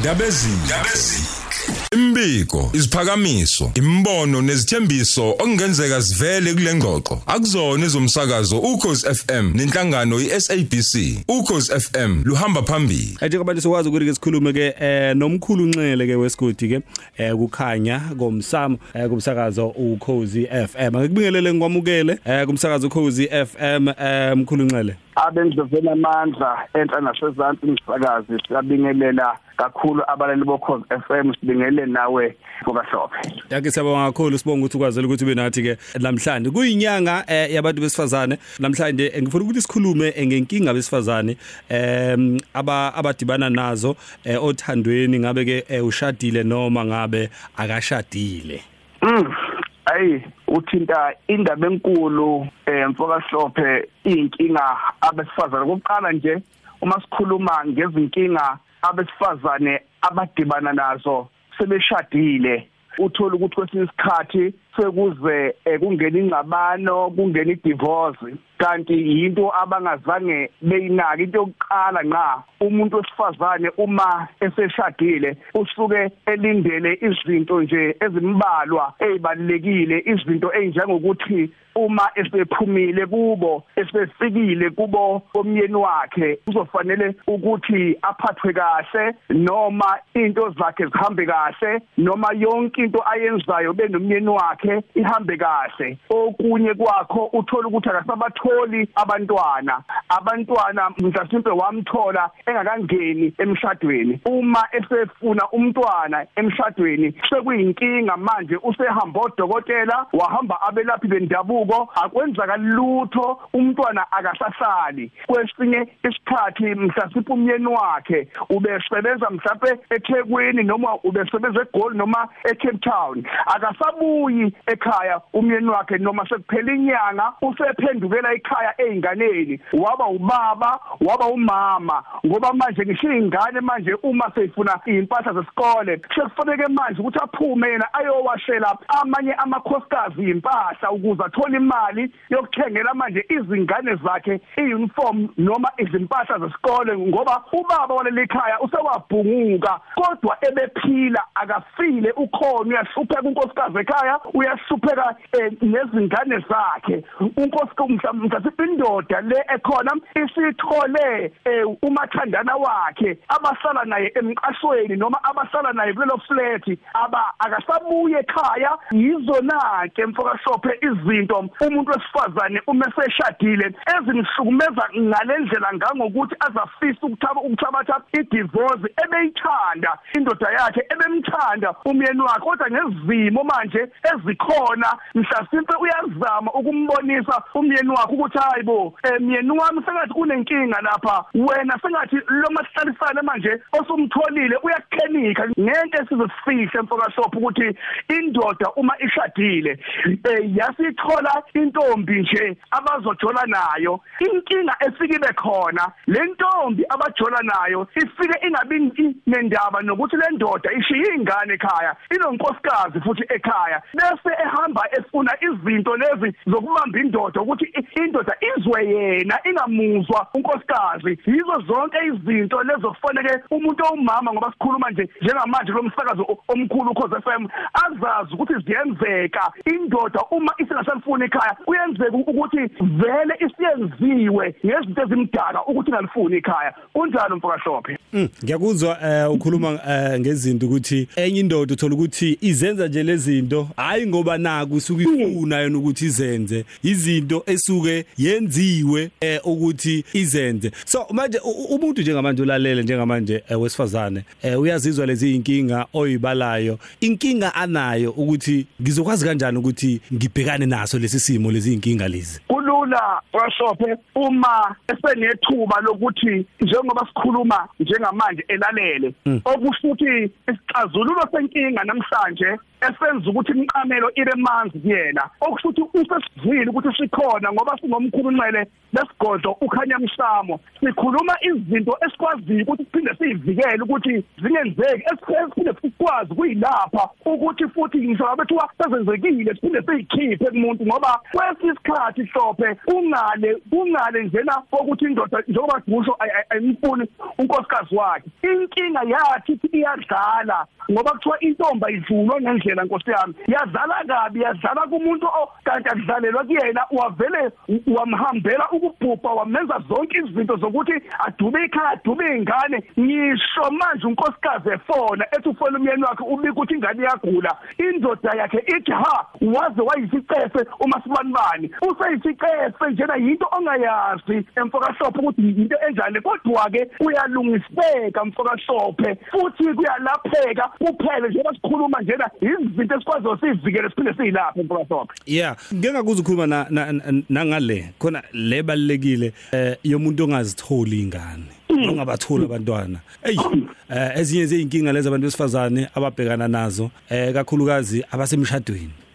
ndabezini Imbiko, isiphakamiso, imbono nezithembiso okungenzeka sivele kule ngxoxo. Akuzona ezomsakazo ukhozi FM nenhlangano iSABC. Ukhozi FM luhamba phambili. Athi abantu sokwazi ukuthi ke sikhulume ke eh nomkhulu Nxele ke wesigodi ke eh kukhanya komsamo eh kumsakazo ukhozi FM. Ngikubingelele ngikwamukele kumsakazo ukhozi FM mkhulu Nxele. Abengizovela amandla enhla nasezantsi umsakazi siyabingelela kakhulu abalali bokhozi FM sibingelele nawe ngobahlophe Yake siyabonga kakhulu sibonga ukuthi ukwazela ukuthi ube nathi ke namhlanje. Kuyinyanga eh, yabantu besifazane namhlanje eh, ngifuna ukuthi sikhulume eh, ngenkinga besifazane em aba abadibana nazo othandweni ngabe ke ushadile noma ngabe akashadile? Mm, ayi uthinta indaba enkulu emfoka hlophe inkinga abesifazane. Kokuqala nje uma sikhuluma ngezinkinga abesifazane abadibana nazo sebeshadile. Uthola ukuthi kwesinye isikhathi sekuze eh, kungena ingcabano kungena idivorce kanti yinto abangazange beyinaka into yokuqala nqa umuntu wesifazane uma eseshadile usuke elindele izinto nje ezimbalwa ezibalekile izinto ezinjengokuthi uma esephumile kubo esefikile kubo komyeni wakhe kuzofanele ukuthi aphathwe kahle noma into zakhe zihambe kahle noma yonke into ayenzayo benomyeni wakhe ihambe kahle. Okunye kwakho uthola ukuthi akasabatholi abantwana. Abantwana mhlasimpe wamthola engakangeni emshadweni. Uma esefuna umntwana emshadweni sekuyinkinga manje usehamba odokotela wahamba abelaphi bendabuko ubuko akwenzakala lutho umntwana akasahlali. Kwesinye isikhathi mhlasimpe umyeni wakhe ubesebenza mhlawumbe eThekwini noma ubesebenza eGoli noma eCape Town akasabuyi ekhaya umyeni wakhe noma sekuphela inyanga usephendukela ekhaya einganeni waba ubaba waba umama ngoba manje ngisho ingane manje uma seyifuna impahla zesikole. Sekufanele manje ukuthi aphume yena ayowashela amanye amakhosikazi impahla ukuze athole imali yokuthengela manje izingane zakhe iuniform noma izimpahla zesikole ngoba ubaba waleli ekhaya usewabhunguka kodwa ebephila akafile ukhona uyahlupheka unkosikazi ekhaya uyahlupheka eh, nezingane zakhe. Unkosikazi mhlawumbe indoda le ekhona isithole eh, umathandana wakhe abasala naye emqashweni noma abasala naye kulelo flat aba akasabuye ekhaya. Yizona ke mfoka shophe izinto umuntu wesifazane uma seshadile ezimhlukumeza ngalendlela ngangokuthi azafisa ukuthaba ukuthabatha idivorce ebeyithanda indoda yakhe ebemthanda umyeni wakhe. Kodwa ngezimo manje ezikhona mhlasimpe uyazama ukumbonisa umyeni wakhe ukuthi hayibo emyeni wami sengathi kunenkinga lapha. Wena sengathi lo masihlalisane manje osumtholile uyakukhenika ngeke sizofihle mfoka shop ukuthi indoda uma ishadile eh yasithola intombi nje abazojola nayo. Inkinga efike ibe khona le ntombi abajola nayo ifike ingabi nendaba nokuthi le ndoda ishiya ingane ekhaya inonkosikazi futhi ekhaya. Bese ehamba efuna izinto lezi zokubamba indoda ukuthi indoda izwe yena ingamuzwa unkosikazi. Yizo zonke izinto lezo kufanele umuntu owumama ngoba sikhuluma nje njengamanje lo msakazo omkhulu ukhoze FM azazi ukuthi ziyenzeka indoda uma isingasalifuni ekhaya kuyenzeka ukuthi vele isiyenziwe ngezinto ezimdaka ukuthi ngalifuni ekhaya. Kunjalo mfoka hlophe ngiyakuzwa eh, ukhuluma eh, ngezinto ukuthi enye indoda uthola ukuthi izenza nje lezinto hayi ngoba naku usuke ifuna yona ukuthi izenze. Izinto esuke yenziwe eh, ukuthi izenze. So manje umuntu njengamanje ulalele njengamanje wesifazane uyazizwa lezi inkinga oyibalayo inkinga anayo ukuthi ngizokwazi kanjani ukuthi ngibhekane naso lesi simo lezi inkinga lezi? Kulula washophe uma esenethuba lokuthi njengoba sikhuluma njengamanje elalele. Okufuthi isixazululo senkinga namhlanje esenza ukuthi imqamelo ibe manzi kuyena okusho ukuthi usesivile ukuthi sikhona ngoba singomkhulunqele lesigodlo ukhanya msamo sikhuluma izinto esikwaziyo ukuthi siphinde sizivikele ukuthi zingenzeki esiphinde sikwazi kuyilapha ukuthi futhi ngisho abethiwa sezenzekile siphinde siyikhiphe kumuntu ngoba kwesisikhathi hlophe ungale ungale njena ukuthi indoda njengoba kusho ayimfuni unkosikazi wakhe. Inkinga yathi iyadlala ngoba kuthiwa intomba ivulwa ngendlela nkosi yami. Yazala kabi yazala kumuntu kanti akudlalelwa kuyena wavele wamhambela ukubhubha wamenza zonke izinto zokuthi adube ikhaya adube ingane ngisho manje unkosikazi efona ethi ufona umyeni wakhe ubika ukuthi ingane iyagula. Indoda yakhe ithi ha waze wayisicefe uma sibanibani useyisicefe njena yinto ongayazi emfokahlophe ukuthi into enjani kodwa ke uyalungiseka mfokahlophe. Futhi kuyalapheka kuphele njengoba sikhuluma njena izinto esikwazi sizivikele siphinde siyilapha emfokahlophe yeah. Ngeke ngakuza ukukhuluma na nangale khona lebalekile eh yomuntu ongazitholi ingane ongabathula abantwana. Ey eh ezinye zeinkinga lezi abantu besifazane ababhekana nazo eh kakhulukazi abasemshadweni.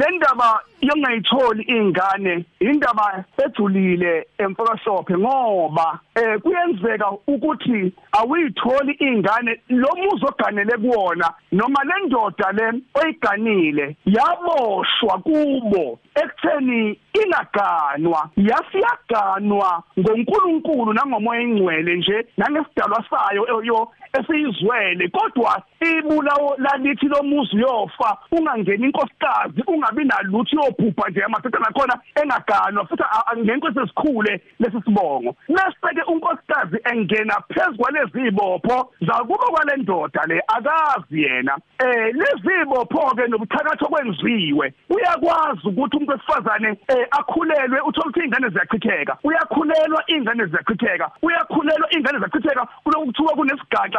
Le ndaba yongayitholi ingane indaba ejulile emfokahlophe ngoba eh kuyenzeka ukuthi awuyitholi ingane lo muzo oganele kuwona noma le ndoda le oyiganile yaboshwa kubo. Ekutheni ingaganwa yasiyaganwa ngoNkulunkulu nangomoya ingcwele nje nangesidalwa sayo yo esiyizwele kodwa ibulawo lalithi lomuzi yofa ungangeni inkosikazi ungabi nalutho yobhubha nje amadoda nakhona engaganwa futhi angeke sesikhule lesisibongo neseke unkosikazi engena phezulu lezi ibopho zakuba kwale ndoda le akazi yena. Eh lezi ibopho ke nobuthakatho kwenziwe uyakwazi ukuthi umuntu wesifazane eh akhulelwe uthola ukuthi ingane ziyachitheka. Uyakhulelwa ingane ziyachitheka. Uyakhulelwa ingane ziyachitheka kulokhu kuthiwa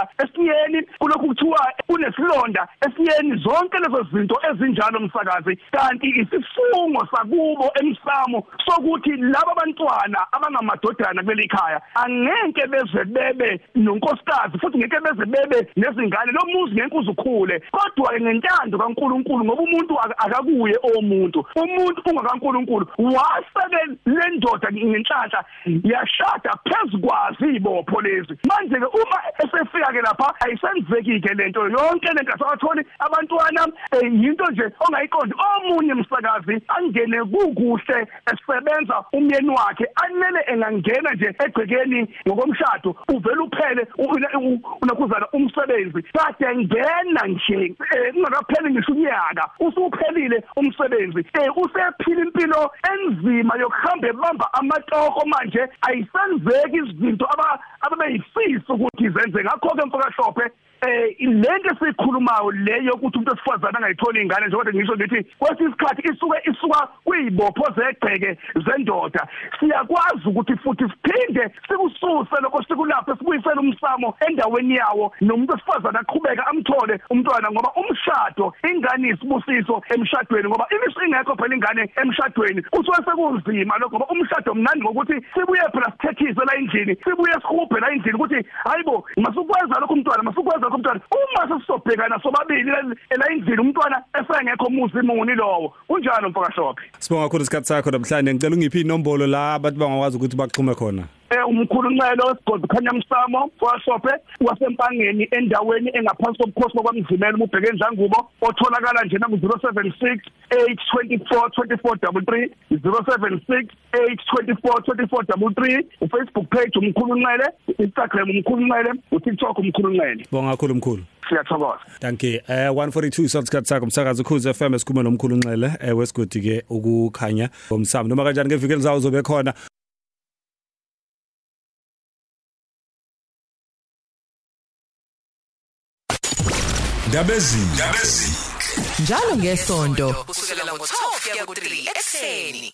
kunesigaxa esiyeni kulokhu kuthiwa kunesilonda esiyeni zonke lezo zinto ezinjalo msakazi. Kanti isifungo sakubo emsamo sokuthi laba bantwana abangamadodana kuleli khaya angeke beze bebe nonkosikazi futhi ngeke beze bebe nezingane lo muzi ngeke uzukhule. Kodwa ngentando kaNkuluNkulu ngoba umuntu akakuye omuntu umuntu ungakaNkuluNkulu waseke le ndoda ngenhlanhla yashada phezukwazi ibopho lezi. Manje ke uma esefika ke lapha ayisenzeki ke lento yonke lento asatholi abantwana yinto nje ongayiqondi. Omunye umsakazi angene kukuhle esebenza umyeni wakhe anele engangena nje egcekeni ngokomshado uvela uphele unakuzana umsebenzi. Kade ngena nje ungakapheli ngisho unyaka usuphelile umsebenzi. Usephila impilo enzima yokuhamba ebamba amatoko manje. Ayisenzeki izinto ukuthi izenze. Ngakho ke mfokahlophe eh lento esikhulumayo leyo ukuthi umuntu esifazana angayitholi ingane njengoba ngisho ngithi kwesisikhathi isuke isuka kuyibopho zegceke zendoda. Siyakwazi ukuthi futhi siphinde sikususe lokho sikulapho sibuyisele umsamo endaweni yawo nomuntu esifazana aqhubeka amthole umntwana ngoba umshado ingane isibusiso emshadweni ngoba imisu ingekho phela ingane emshadweni. Kusuke sekunzima lokho ngoba umshado mnandi ngokuthi sibuye phela sithethise la endlini sibuye sihubhe la endlini ukuthi hayibo masukwenza lokho umntwana masukwenza lokho umntwana. Uma sesobhekana sobabili la endlini umntwana esengekho muzi muni lowo. Kunjalo mfakahlophe Sibonga kakhulu isikhathi sakho namhlanje. Ngicela ungiphi inombolo la abantu bangakwazi ukuthi baxhume khona? Eh umkhulumelo wesigodi khanya msamo wasophe wasempangeni endaweni engaphansi kobukhosi bokwamzimela ubheke endlangubo otholakala njena ku 076 824 2433 076 824 2433 uFacebook page umkhulumele Instagram umkhulumele uTikTok umkhulumele Bonga kakhulu mkhulu. Siyathokoza. Thank you. Eh 142 sosikhathi sakho umsakazo ukhuze FM esikhuluma nomkhulu Nxele eh wesigodi ke ukukhanya ngomsamo. Noma kanjani ngevikeli zawo zobe khona? Ndabezi njalo ngesonto kusukela ngo12 kuya ku3 ekseni